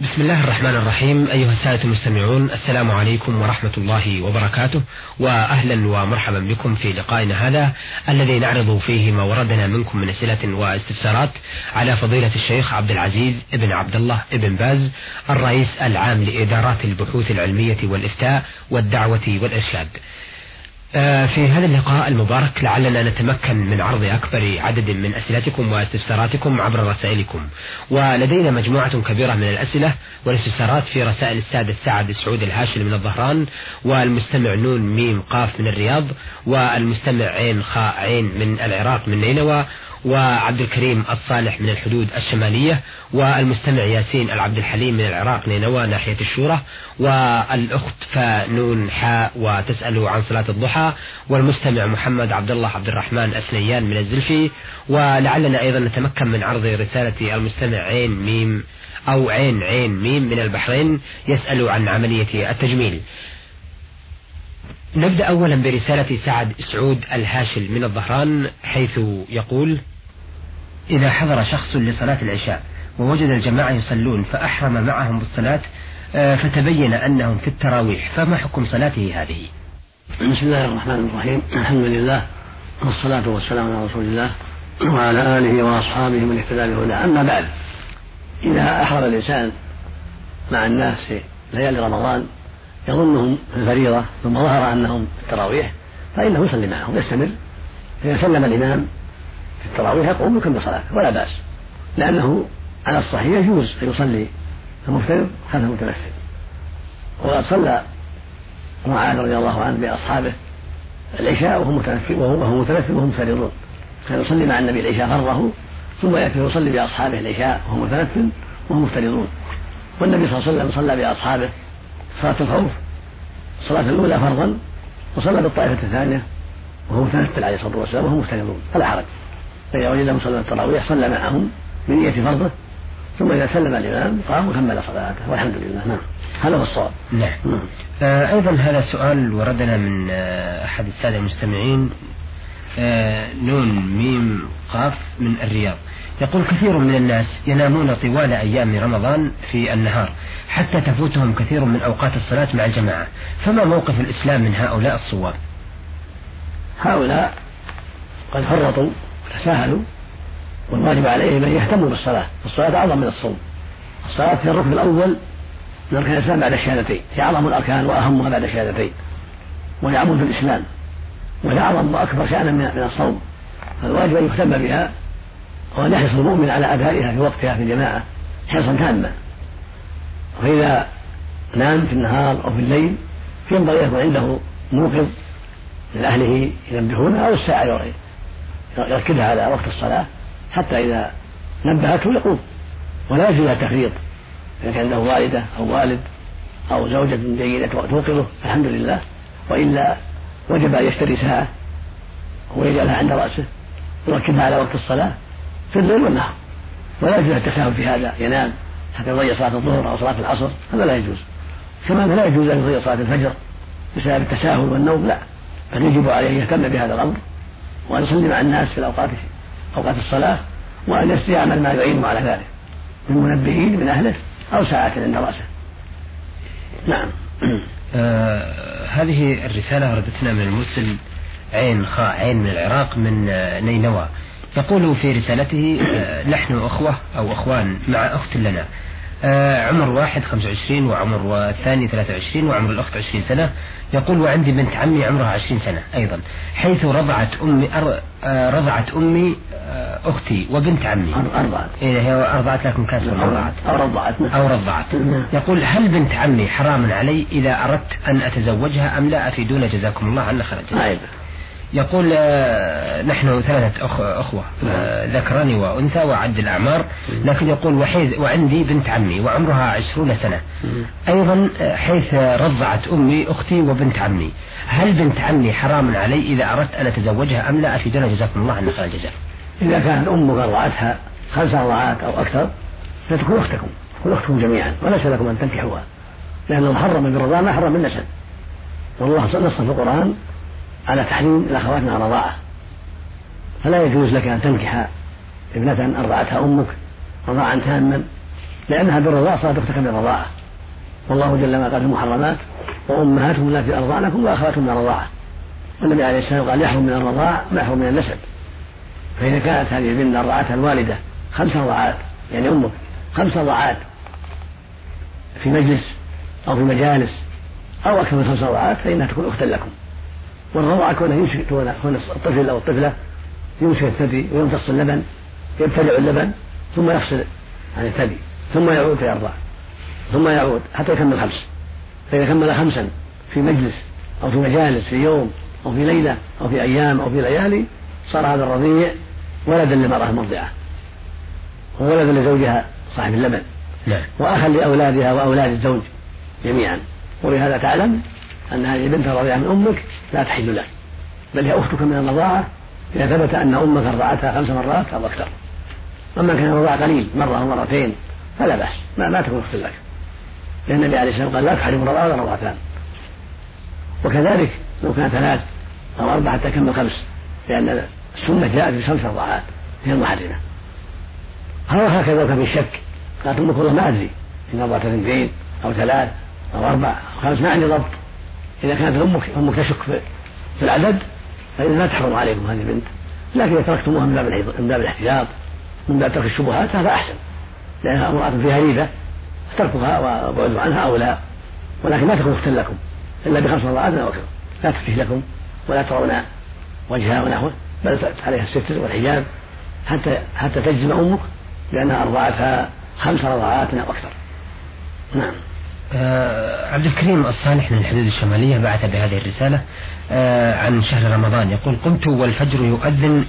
بسم الله الرحمن الرحيم أيها السادة المستمعون السلام عليكم ورحمة الله وبركاته وأهلا ومرحبا بكم في لقائنا هذا الذي نعرض فيه ما وردنا منكم من أسئلة واستفسارات على فضيلة الشيخ عبد العزيز ابن عبد الله ابن باز الرئيس العام لإدارات البحوث العلمية والإفتاء والدعوة والإرشاد في هذا اللقاء المبارك لعلنا نتمكن من عرض أكبر عدد من أسئلتكم واستفساراتكم عبر رسائلكم. ولدينا مجموعة كبيرة من الأسئلة والاستفسارات في رسائل السادة السعد سعود الهاشل من الظهران والمستمع نون ميم قاف من الرياض والمستمع عين خاء عين من العراق من نينوى وعبد الكريم الصالح من الحدود الشمالية والمستمع ياسين العبد الحليم من العراق نينوى ناحية الشورى والأخت فنون حاء وتسأل عن صلاة الضحى والمستمع محمد عبد الله عبد الرحمن أسنيان من الزلفي ولعلنا أيضا نتمكن من عرض رسالة المستمع عين ميم أو عين عين ميم من البحرين يسأل عن عملية التجميل. نبدأ أولا برسالة سعد سعود الهاشل من الظهران حيث يقول إذا حضر شخص لصلاة العشاء ووجد الجماعة يصلون فأحرم معهم بالصلاة آه، فتبين أنهم في التراويح فما حكم صلاته هذه؟ بسم الله الرحمن الرحيم. الحمد لله والصلاة والسلام على رسول الله وعلى آله وأصحابه من اهتدى بهداه أما بعد إذا أحرم الإنسان مع الناس في ليالي رمضان يظنهم في الفريضة ثم ظهر أنهم في التراويح فإنه يصلي معهم يستمر. فإذا سلم الإمام في التراويح يقوم يكمل صلاته ولا بأس. لأنه على الصحيح يجوز أن يصلي المفترض خلف المتنفل. وقد صلى معاذ رضي الله عنه بأصحابه العشاء وهم متنفل وهو متنفل وهم مفترضون كان يصلي مع النبي العشاء فرضه ثم يأتي يصلي بأصحابه العشاء وهم متنفل وهم مفترضون. والنبي صلى الله عليه وسلم صلى بأصحابه صلاة الخوف الصلاة الأولى فرضا وصلى بالطائفة الثانية وهو متنفل عليه الصلاة والسلام وهم مفترضون. فلا حرج. فإذا وجدهم صلى التراويح صلى معهم بنية فرضه. ثم إذا سلم الإمام قام وكمل صلاته والحمد لله. نعم. هذا هو الصواب. نعم, نعم. آه أيضا هذا سؤال وردنا من آه أحد السادة المستمعين آه نون ميم قاف من الرياض. يقول كثير من الناس ينامون طوال أيام رمضان في النهار حتى تفوتهم كثير من أوقات الصلاة مع الجماعة. فما موقف الإسلام من هؤلاء الصواب؟ هؤلاء قد فرطوا وتساهلوا والواجب عليهم أن يهتموا بالصلاة الصلاة أعظم من الصوم. الصلاة في الركن الأول من أركان الإسلام بعد الشهادتين هي أعظم الأركان وأهمها بعد الشهادتين. وهي عمود في الإسلام وهي أعظم وأكبر شأنا من الصوم. فالواجب أن يهتم بها وأن يحرص المؤمن على أدائها في وقتها في الجماعة حرصا تاما. فإذا نام في النهار أو في الليل فينبغي يكون عنده موقظ من أهله ينبهونه أو الساعة يركزها على وقت الصلاة حتى إذا نبهته يقوم ولا يجوز التفريط إذا كان عنده والدة أو والد أو زوجة جيدة توقظه الحمد لله. وإلا وجب أن يشتري ساعة ويجعلها عند رأسه يركبها على وقت الصلاة في الليل والنهار. ولا يجوز التساهل في هذا ينام حتى يضيع صلاة الظهر أو صلاة العصر هذا لا يجوز. كما لا يجوز أن يضيع صلاة الفجر بسبب التساهل والنوم لا. بل يجب عليه أن يهتم بهذا الأمر. وأن يصلي مع الناس في الأوقات أوقات الصلاة وأن يعمل ما يعينه على ذلك. من منبهين من أهله أو ساعة عند رأسه. نعم. آه هذه الرسالة وردتنا من المرسل عين خاء عين من العراق من نينوى. يقول في رسالته آه، نحن أخوة أو أخوان مع أخت لنا. آه، عمر واحد خمسة وعشرين وعمر الثاني ثلاثة وعشرين وعمر الأخت عشرين سنة. يقول وعندي بنت عمي عمرها عشرين سنة أيضا حيث رضعت أمي أر... آه، رضعت أمي أختي وبنت عمي. أرضعت. إيه هي أرضعت لكن كانت رضعت. أو رضعت. أو رضعت. نعم. يقول هل بنت عمي حرام علي إذا أردت أن أتزوجها أم لا؟ أفيدون جزاكم الله عنا خيرا يقول آه، نحن ثلاثة أخ أخوة آه، ذكران وأنثى وعد الأعمار لكن يقول وحيث وعندي بنت عمي وعمرها عشرون سنة. أيضا آه، حيث رضعت أمي أختي وبنت عمي. هل بنت عمي حرام علي إذا أردت أن أتزوجها أم لا؟ أفيدنا جزاكم الله عنا خير الجزاء. إذا كانت أمك رضعتها خمس رضعات أو أكثر فتكون أختكم تكون أختكم جميعا وليس لكم أن تنكحوها. لأن الله حرم بالرضاعة ما حرم بالنسب والله نص في القرآن على تحريم الأخوات مع الرضاعة. فلا يجوز لك أن تنكح ابنة أرضعتها أمك رضاعا تاما لأنها بالرضاعة صارت أختك بالرضاعة. والله جل وعلا قال في المحرمات وأمهاتهم التي أرضعنكم وأخواتهم من الرضاعة. والنبي عليه السلام قال يحرم من الرضاعة ما يحرم من النسب. فإذا كانت هذه البنت رضعتها الوالدة خمس رضعات يعني أمك خمس رضعات في مجلس أو في مجالس أو أكثر من خمس رضعات فإنها تكون أختا لكم. والرضعة كونه يمسك كون الطفل أو الطفلة يمسك الثدي ويمتص اللبن يبتلع اللبن ثم يفصل عن الثدي ثم يعود فيرضع ثم يعود حتى يكمل خمس فإذا كمل خمسا في مجلس أو في مجالس في يوم أو في ليلة أو في أيام أو في ليالي صار هذا الرضيع ولدا للمرأة المرضعة وولدا لزوجها صاحب اللبن نعم. وأخا لأولادها وأولاد الزوج جميعا ولهذا تعلم أن هذه البنت الرضيعة من أمك لا تحل لك بل هي أختك من الرضاعة إذا ثبت أن أمك رضعتها خمس مرات أو أكثر. أما كان الرضاعة قليل مرة أو مرتين فلا بأس. ما, ما تكون أخت لك. لأن النبي عليه الصلاة والسلام قال لا تحرم الرضاعة ولا رضعتان. وكذلك لو كان ثلاث أو أربع حتى يكمل خمس لأن السنة جاءت في خمس رضعات هي المحرمة. هكذا لو كان في شك قالت أمك والله ما أدري إن رضعت اثنتين أو ثلاث أو أربع أو خمس ما عندي ضبط. إذا كانت أمك أمك تشك في العدد فإذا لا تحرم عليكم هذه البنت. لكن إذا تركتموها من باب من باب الاحتياط من باب ترك الشبهات هذا أحسن. لأنها امرأة فيها ريبة تركها وبعد عنها أولى ولكن لا تكون أختا لكم إلا بخمس رضعات أو أكثر. لا تفتح لكم ولا ترون وجهها ونحوه بل عليها الستر والحجاب حتى حتى تجزم أمك بأنها أرضعتها خمس رضعات أو أكثر. نعم. آه عبد الكريم الصالح من الحدود الشمالية بعث بهذه الرسالة آه عن شهر رمضان. يقول قمت والفجر يؤذن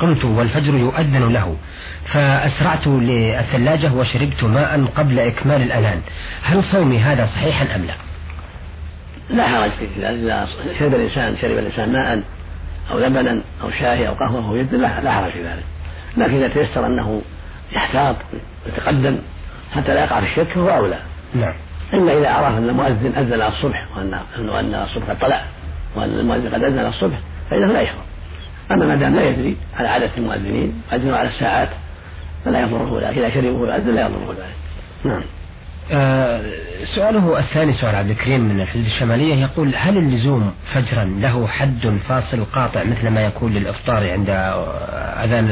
قمت والفجر يؤذن له فأسرعت للثلاجة وشربت ماء قبل إكمال الأذان. هل صومي هذا صحيحا أم لا؟ لا حرج فيه إذا شرب الإنسان شرب الإنسان ماء أو لبنا أو شاي أو قهوة أو يد لا حرج في ذلك. لكن إذا تيسر أنه يحتاط ويتقدم حتى لا يقع في الشك فهو أولى. نعم. إلا إذا عرف أن المؤذن أذن الصبح وأن أن الصبح طلع وأن المؤذن قد أذن الصبح فإنه لا يشرب أما ما دام لا يدري على عادة المؤذنين أذنوا على الساعات فلا يضره ذلك. إذا شربه ويؤذن لا يضره ذلك. نعم. آه سؤاله الثاني سؤال عبد الكريم من الحدود الشمالية يقول هل اللزوم فجرا له حد فاصل قاطع مثل ما يكون للإفطار عند أذان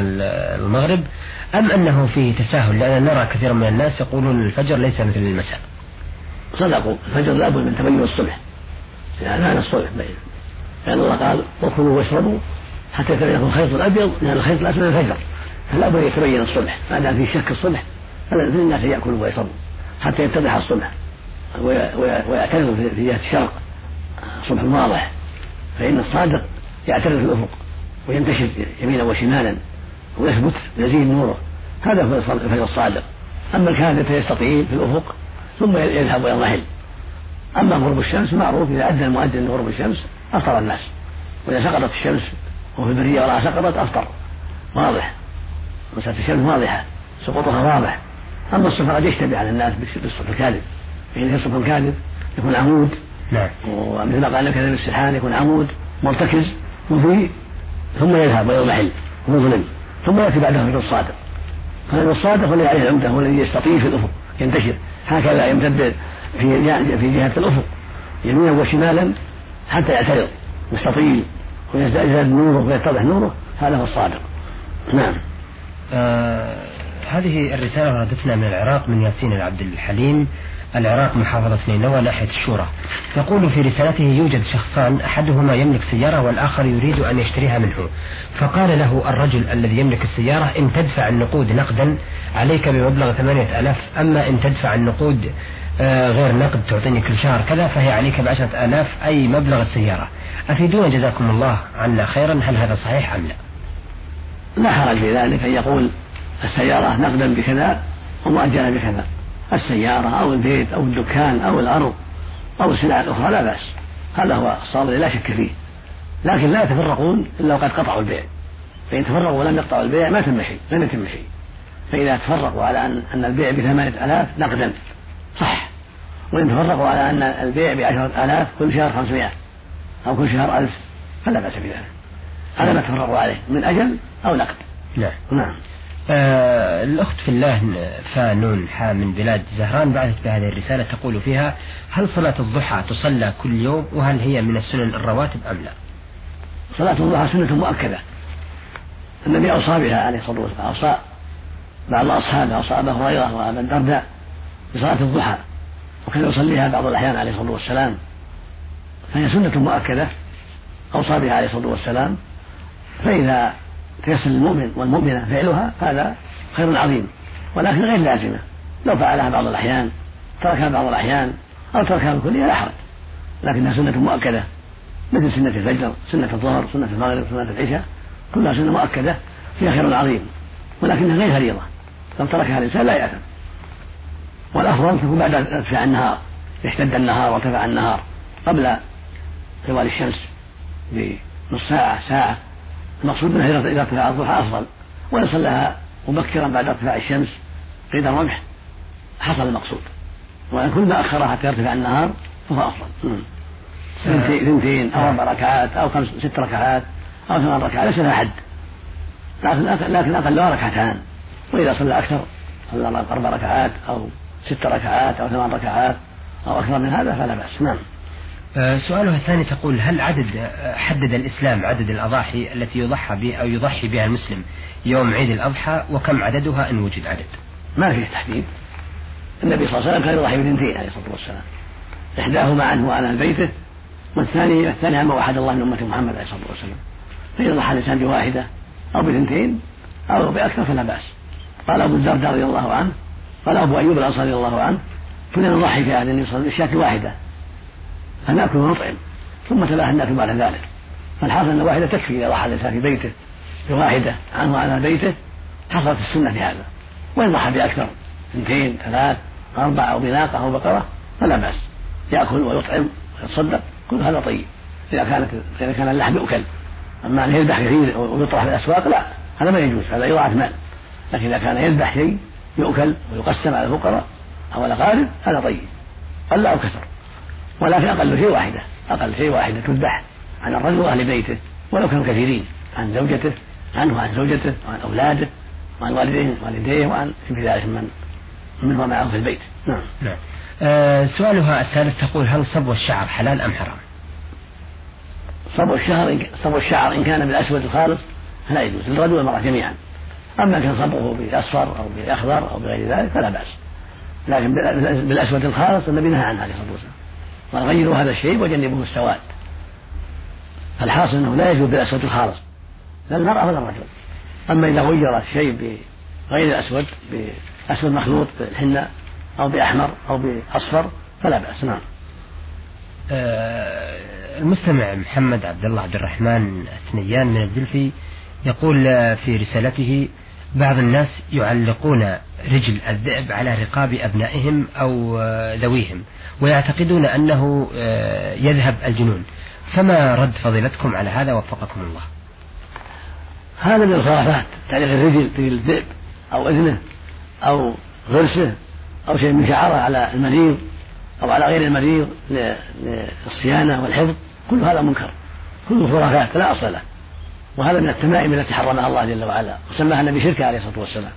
المغرب أم أنه فيه تساهل؟ لأننا نرى كثيرا من الناس يقولون الفجر ليس مثل المساء. صدقوا. الفجر لابد من تبين الصبح يعني أذان الصبح بين. لأن الله قال وكلوا واشربوا حتى يتبين الخيط الأبيض من الخيط الأسود الفجر. فلا بد يتبين الصبح. ما دام في شك الصبح فالناس يأكلوا ويشربوا حتى يتضح الصبح. ويعترض في جهة الشرق صبح واضح. فإن الصادق يعترض في الأفق وينتشر يمينا وشمالا ويثبت يزيد نوره. هذا هو الفجر الصادق. أما الكاذب فيستطيل في الأفق ثم يذهب ويضمحل أما غروب الشمس معروف إذا أذن المؤذن غروب الشمس أفطر الناس. وإذا سقطت الشمس وفي البرية ولا سقطت أفطر. واضح. مسألة الشمس واضحة. سقوطها واضح. أما الصبح قد يشتبه على الناس بالصبح الكاذب. فإن الصبح الكاذب يكون عمود. نعم. ومثل ما قال كذب السرحان يكون عمود مرتكز مضيء ثم يذهب ويضمحل مظلم ثم يأتي بعده الفجر الصادق. فالفجر الصادق هو الذي عليه العمدة هو الذي يستطيل في الأفق. ينتشر. هكذا يمتد في في جهة الأفق يمينا وشمالا حتى يعترض يستطيل ويزداد نوره ويتضح نوره هذا هو الصادق. نعم. آه هذه الرسالة وردتنا من العراق من ياسين العبد الحليم. العراق محافظة نينوى ناحية الشورى. يقول في رسالته يوجد شخصان أحدهما يملك سيارة والآخر يريد أن يشتريها منه. فقال له الرجل الذي يملك السيارة إن تدفع النقود نقدا عليك بمبلغ ثمانية ألاف أما إن تدفع النقود آه، غير نقد تعطيني كل شهر كذا فهي عليك بعشرة آلاف أي مبلغ السيارة. أفيدونا جزاكم الله عنا خيرا هل هذا صحيح أم لا؟ لا حرج في ذلك أن يقول السيارة نقدا بكذا ومؤجلة بكذا. السيارة أو البيت أو الدكان أو الأرض أو السلع الأخرى لا بأس. هذا هو الصواب لا شك فيه. لكن لا يتفرقون إلا وقد قطعوا البيع. فإن تفرقوا ولم يقطعوا البيع ما تم شيء لم يتم شيء. فإذا تفرقوا على أن أن البيع بثمانية آلاف نقدا صح. وإن تفرقوا على أن البيع بعشرة آلاف كل شهر خمسمائة أو كل شهر ألف فلا بأس بذلك. هذا ما تفرقوا عليه من أجل أو نقد. نعم. نعم. آه الأخت في الله فانون حا من بلاد زهران بعثت بهذه الرسالة تقول فيها هل صلاة الضحى تصلى كل يوم؟ وهل هي من السنن الرواتب أم لا؟ صلاة الضحى سنة مؤكدة. النبي أوصى بها عليه الصلاة والسلام أوصى بعض أصحابه أوصى أبا هريرة وأبا الدرداء بصلاة الضحى وكان يصليها بعض الأحيان عليه الصلاة والسلام. فهي سنة مؤكدة أوصى بها عليه الصلاة والسلام. فإذا تيسر للمؤمن والمؤمنة فعلها هذا خير عظيم. ولكن غير لازمة. لو فعلها بعض الأحيان تركها بعض الأحيان أو تركها بالكلية لا حرج لكنها سنة مؤكدة. مثل سنة الفجر سنة الظهر سنة المغرب سنة العشاء كلها سنة مؤكدة. فيها خير عظيم. ولكنها غير فريضة. لو تركها الإنسان لا يأثم. والأفضل تكون بعد ارتفاع النهار. اشتد النهار وارتفع النهار. قبل زوال الشمس. بنص ساعة ساعة. المقصود أنها اذا ارتفع الضحى أفضل. وإن صلاها مبكرا بعد ارتفاع الشمس قيد الرمح حصل المقصود. وإن كل ما أخرها حتى يرتفع النهار فهو أفضل. اثنتين أو أربع ركعات أو خمس ست ركعات أو ثمان ركعات ليس لها حد. لكن لكن اقلها ركعتان. وإذا صلى أكثر صلى أربع ركعات أو ست ركعات أو ثمان ركعات أو أكثر من هذا فلا بأس. نعم. سؤالها الثاني تقول هل عدد آه، حدد الإسلام عدد الأضاحي التي يضحى بها أو يضحي بها المسلم يوم عيد الأضحى وكم عددها إن وجد عدد؟ ما فيه تحديد. النبي صلى الله عليه وسلم كان يضحي باثنتين عليه الصلاة والسلام. إحداهما عنه وعن بيته والثاني الثاني عما وحد الله من أمة محمد عليه الصلاة والسلام. فإذا ضحى الإنسان بواحدة أو باثنتين أو بأكثر فلا بأس. قال أبو الدرداء رضي الله عنه قال أبو أيوب الأنصاري رضي الله عنه كنا نضحي في عهد النبي صلى الله عليه وسلم واحدة فناكل ونطعم ثم تباهى الناس بعد ذلك. فالحاصل أن واحدة تكفي إذا ضحى الإنسان في بيته بواحده عنه وعن بيته حصلت السنة في هذا. وإن ضحى بأكثر اثنتين ثلاث أربع أو بناقة أو بقرة فلا بأس. يأكل ويطعم ويتصدق كل هذا طيب. إذا كانت إذا كان اللحم يؤكل أما أن يذبح كثير ويطرح في الأسواق لا. هذا ما يجوز هذا اضاعه مال. لكن إذا كان يذبح شيء يؤكل ويقسم على الفقراء أو الاقارب هذا طيب. قل أو كثر. ولكن أقل شيء واحدة. أقل شيء واحدة تذبح عن الرجل وأهل بيته ولو كانوا كثيرين عن زوجته عنه وعن زوجته وعن أولاده وعن والديه والديه وعن في ذلك من من هو معه في البيت. نعم. نعم. أه سؤالها الثالث تقول هل صبو الشعر حلال أم حرام؟ صبو الشعر صبو الشعر إن كان بالأسود الخالص فلا يجوز للرجل والمرأة جميعا. أما كان صبغه بأصفر أو بأخضر أو بغير ذلك فلا بأس. لكن بالأسود الخالص النبي نهى عنه عليه الصلاة والسلام وغيروا هذا الشيء وجنبوه السواد. فالحاصل أنه لا يجوز بالأسود الخالص. لا المرأة ولا الرجل. أما إذا غير الشيء بغير الأسود بأسود مخلوط بالحنة أو بأحمر أو بأصفر فلا بأس. نعم. آه، المستمع محمد عبد الله عبد الرحمن الثنيان من الزلفي يقول في رسالته بعض الناس يعلقون رجل الذئب على رقاب أبنائهم أو ذويهم ويعتقدون أنه آه، يذهب الجنون. فما رد فضيلتكم على هذا وفقكم الله؟ هذا من الخرافات تعليق الرجل رجل الذئب أو إذنه أو غرسه أو شيء من شعره على المريض أو على غير المريض للصيانة والحفظ كل هذا منكر كله خرافات لا أصل له. وهذا من التمائم التي حرمها الله جل وعلا وسماها النبي شركا عليه الصلاة والسلام.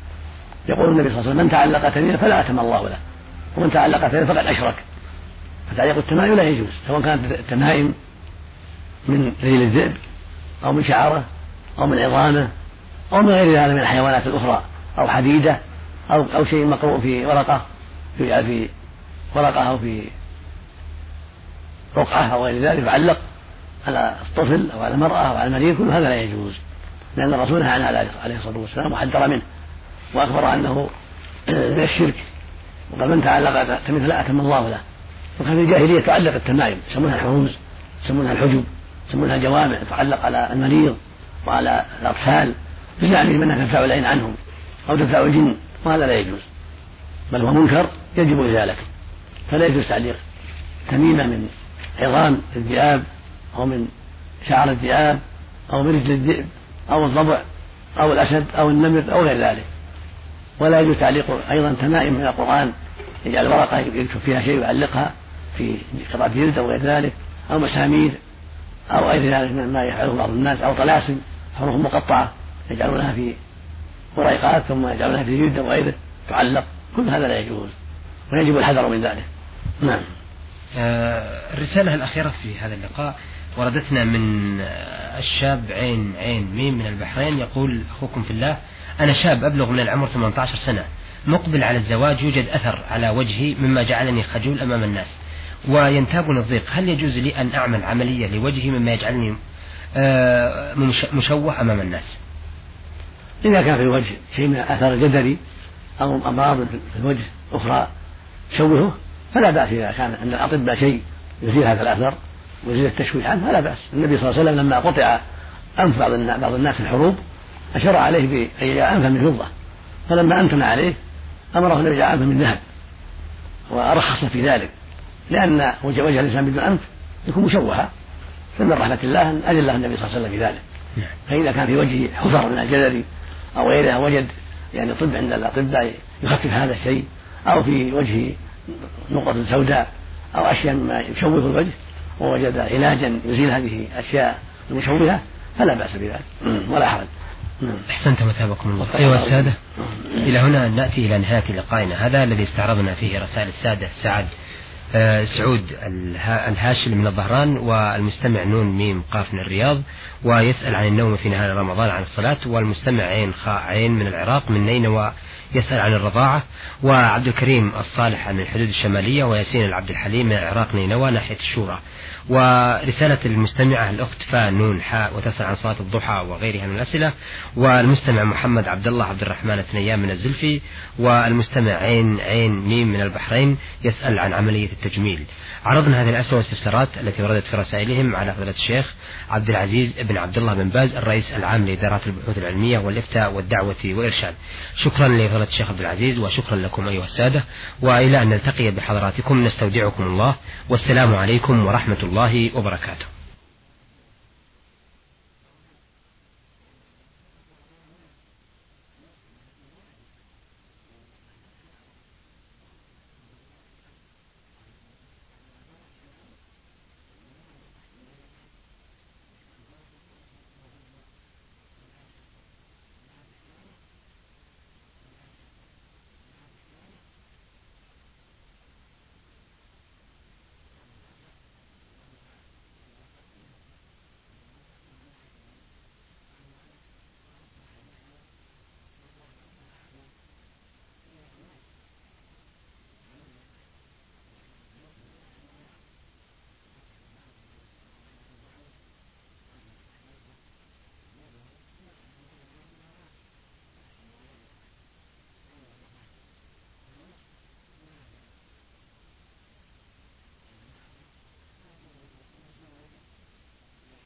يقول النبي صلى الله عليه وسلم من تعلق تميما فلا أتم الله له ومن تعلق تميما فقد أشرك. فتعليق التمائم لا يجوز سواء كانت التمائم من رجل الذئب أو من شعرة أو من عظامة أو من غير ذلك من الحيوانات الأخرى أو حديدة أو أو شيء مقروء في ورقة في في ورقة أو في رقعة أو غير ذلك يعلق على الطفل أو على المرأة أو على المريض كل هذا لا يجوز لأن الرسول نهى عنه عليه الصلاة والسلام وحذر منه وأخبر أنه من الشرك. وقال من تعلق مثل أتم الله له. وكان في الجاهلية تعلق التمائم يسمونها الحروز يسمونها الحجب يسمونها الجوامع تعلق على المريض وعلى الأطفال بزعمهم أنها تدفع العين عنهم أو تدفع الجن وهذا لا يجوز. بل هو منكر يجب إزالته. فلا يجوز تعليق تميمة من عظام الذئاب أو من شعر الذئاب أو من رجل الذئب أو الضبع أو الأسد أو النمر أو غير ذلك. ولا يجوز تعليق أيضا تمائم من القرآن يجعل ورقة يكتب فيها شيء ويعلقها في قطعة جلد أو غير ذلك أو مسامير أو غير ذلك مما يفعله بعض الناس أو طلاسم حروف مقطعة يجعلونها في وريقات ثم يجعلونها في جلد وغيره تعلق. كل هذا لا يجوز ويجب الحذر من ذلك. نعم. آه الرسالة الأخيرة في هذا اللقاء وردتنا من الشاب عين عين ميم من البحرين يقول أخوكم في الله أنا شاب أبلغ من العمر 18 سنة مقبل على الزواج يوجد أثر على وجهي مما جعلني خجول أمام الناس وينتابني الضيق هل يجوز لي أن أعمل عملية لوجهي مما يجعلني آه، مشوه أمام الناس؟ إذا كان في الوجه شيء من أثر الجدري أو أمراض في الوجه أخرى تشوهه فلا بأس إذا كان عند الأطباء شيء يزيل هذا الأثر. ويزيل التشويه عنه فلا بأس. النبي صلى الله عليه وسلم لما قطع أنف بعض الناس في الحروب أشار عليه بأن يجعل أنفا من فضة. فلما أنتن عليه أمره النبي يجعل أنفا من ذهب. ورخص في ذلك. لأن وجه, وجه الإنسان بدون أنف يكون مشوها فمن رحمة الله أن الله النبي صلى الله عليه وسلم في ذلك. فإذا كان في وجهه حفر من الجدري أو غيرها وجد يعني طب عند الأطباء يخفف هذا الشيء أو في وجهه نقطة سوداء أو أشياء مما يشوه الوجه ووجد علاجا يزيل هذه الأشياء المشوهة فلا بأس بذلك. ولا حرج أحسنت مثابكم الله. أيها السادة. إلى هنا نأتي إلى نهاية لقائنا. هذا الذي استعرضنا فيه رسائل السادة سعد. آه، سعود الهاشمي من الظهران والمستمع نون ميم قاف من الرياض ويسأل عن النوم في نهار رمضان عن الصلاة والمستمع عين خاء عين من العراق من نينوى يسأل عن الرضاعة وعبد الكريم الصالح عن الحدود الشمالية وياسين العبد الحليم من العراق نينوى ناحية الشورى. ورسالة المستمعة الأخت فاء نون حاء وتسأل عن صلاة الضحى وغيرها من الأسئلة. والمستمع محمد عبد الله عبد الرحمن الثنيان من الزلفي. والمستمع عين عين ميم من البحرين يسأل عن عملية التجميل. عرضنا هذه الأسئلة والاستفسارات التي وردت في رسائلهم على فضيلة الشيخ عبد العزيز بن عبد الله بن باز الرئيس العام لإدارات البحوث العلمية والإفتاء والدعوة والإرشاد. شكرا لفضيلة الشيخ عبد العزيز وشكرا لكم أيها السادة. وإلى أن نلتقي بحضراتكم نستودعكم الله. والسلام عليكم ورحمة الله وبركاته.